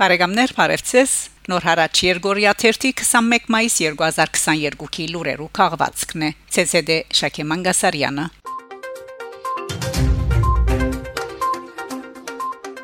Բարեկամներ, բարևձեզ։ Նոր հարաճ Երգորիա 21 մայիս 2022-ի լուրերու քաղվածքն է։ ՑՍԴ Շակե Մանգասարյանը։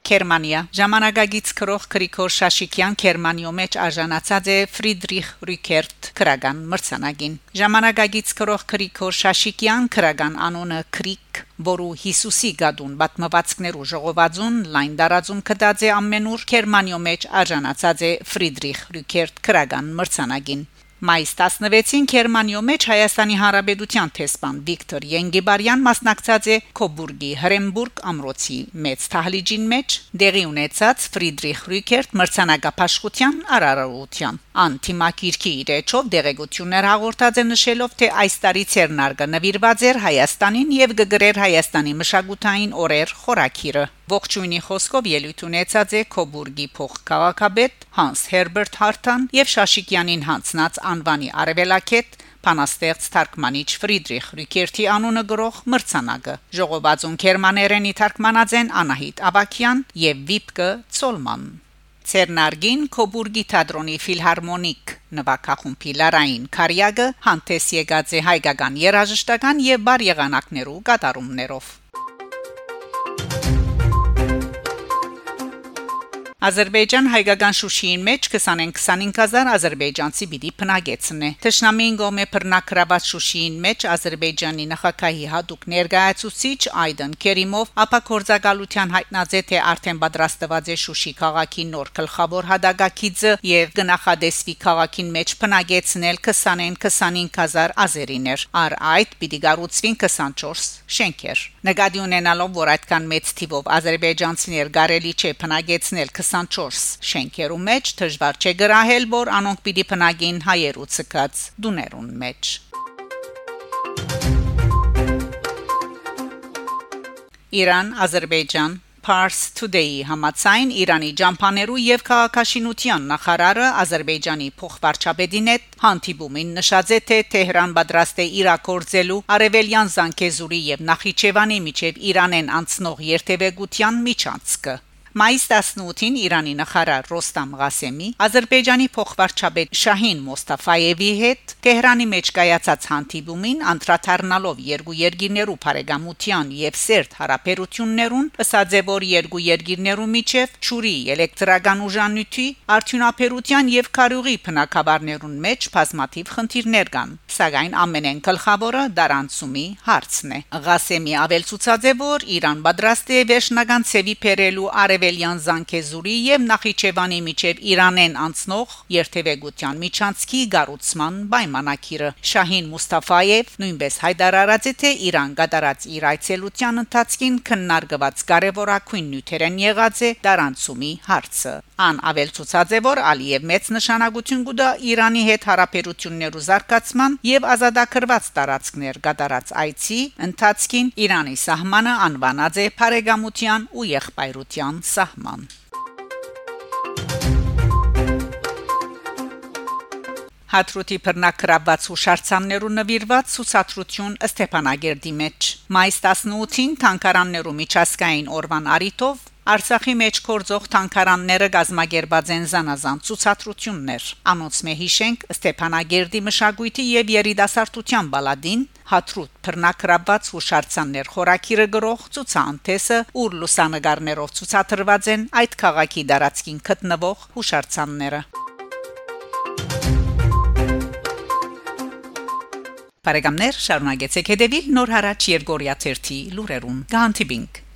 Գերմանիա ժամանակագից քրող Գրիգոր Շաշիկյան Գերմանիո մեջ արժանացած է Ֆրիդրիխ Ռյուքերտ քրագան մրցանակին ժամանակագից քրող Գրիգոր Շաշիկյան քրագան անունը Քրիկ որու Հիսուսի գադուն բացմվածքներու ժողովածուն լայն դարածում կդած է ամենուր Գերմանիո մեջ արժանացած է Ֆրիդրիխ Ռյուքերտ քրագան մրցանակին Մայիս 16-ին Գերմանիո մեջ Հայաստանի Հանրապետության տեսփան Վիկտոր Յենգեբարյան մասնակցած է Կոբուրգի Հրեմբուրգ ամրոցի մեծ թահլիջին մեջ դեղի ունեցած Ֆրիդրիխ Ռյուքերտ մրցանակապաշխության արարողության անտիմակիրքի իրեչով դեղեցություններ հաղորդած է նշելով թե այս տարի Ցերնարգը նվիրված էր Հայաստանին եւ գգրեր Հայաստանի մշակութային օրեր խորակիրը Ողջույնի խոսքով ելույթ ունեցած է Կոբուրգի փոխքաղաքաբեդ Հանս Հերբերտ Հարթան եւ Շաշիկյանին հանձնած անվանի արևելակետ Փանաստեղծ թարգմանիչ Ֆրիդրիխ Ռիկերտի անունը գրող մրցանակը ժողովածուն գերմաներենի թարգմանած են Անահիտ Աբակյան եւ Վիպկը Ցոլման Ցերնարգին Կոբուրգի թատրոնի ֆիլհարմոնիկ նվագախումբի Լարային Կարիագը հանդես եկած է հայկական երաժշտական եւ բար եղանակներու կատարումներով Ադրբեջան հայկական Շուշիին մեջ 25000 ադրբեջանցի պիտի փնագեցնե։ Տշնամին գոմե բռնակրաված Շուշիին մեջ Ադրբեջանի նախագահի հadoop ներկայացուցիչ Այդեն Քերիմով ապակորձակալության հայտնաձե թե արդեն պատրաստված է Շուշի քաղաքի նոր գլխավոր հադագակիցը եւ գնահատեսվի քաղաքին մեջ փնագեցնել 20-ին 25000 ազերիներ։ Առ այդ պիտի գառուցվին 24 շենքեր։ Նկատի ունենալով որ այդքան մեծ թիվով ադրբեջանցիներ գարելի չէ փնագեցնել 24 շենքերու մեջ դժվար չէ գրահել, որ անոնք պիտի փնագին հայերու ցկած դուներուն մեջ։ Իրան, Ադրբեջան, Pars Today-ի համացայն Իրանի ջամփաներու եւ քաղաքաշինության նախարարը Ադրբեջանի փոխվարչապետին հետ հանդիպումին նշած է թե Թեհրան պատրաստ է իրակորձելու Արևելյան Զանգեզուրի եւ Նախիջևանի միջև Իրանեն անցնող երթևեկության միջանցքը Մայիս 18-ին Իրանի նախարար Ռոստամ Ղասեմի Ադրբեջանի փոխվարչապետ Շահին Մոստաֆայևի հետ Թեհրանի մեջ կայացած հանդիպումին անդրադառնալով երկու երկիրներու բարեկամության եւ սերտ հարաբերություններուն ըսած է որ երկու երկիրներու միջև ճուրի էլեկտրական ուժանույթի արդյունաբերության եւ քարյուղի բնակավարներուն մեջ բազմաթիվ խնդիրներ կան սակայն ամենեն գլխավորը դարանցումի հարցն է Ղասեմի ավելցուցած է որ Իրան պատրաստ է վերջնական ցևի փերելու արև Արևելյան Զանգեզուրի եւ Նախիջևանի միջև Իրանեն անցնող երթևեկության միջանցքի գառուցման պայմանակիրը Շահին Մուստաֆաև նույնպես հայտարարած է թե Իրան կատարած իր այցելության ընթացքին քննարկված կարևորագույն նյութերեն եղած է դարանցումի հարցը ան ավելցուցած է որ Ալիև մեծ նշանակություն կուտա Իրանի հետ հարաբերություններու զարգացման եւ ազատագրված տարածքներ կատարած այցի ընթացքին Իրանի սահմանը անվանած է բարեկամության ու եղբայրության սահման Հատրուտի բռնակրաբաց հուշարձաններու նվիրված ցուցադրություն Ստեփանագերդի մեջ մայիս 18-ին Թանկարաններու միջազգային օրվան արիտով Արցախի մեջ կորձող թանկարանները գազմագերբած են զանազան ցուցադրություններ։ Անոնց մե հիշենք Ստեփանագերդի մշակույթի եւ երիտասարդության բալադին հատրուտ բռնակրաբաց հուշարձաններ խորակիրը գրող ցուցանտեսը ուր լուսանգարներով ցուցադրված են այդ քաղաքի դարածքին գտնվող հուշարձանները Բարեկամներ շարունակեցեք հետևել Նոր հարաճ Երգորիա 1-ի լուրերուն։ Գանտիբինգ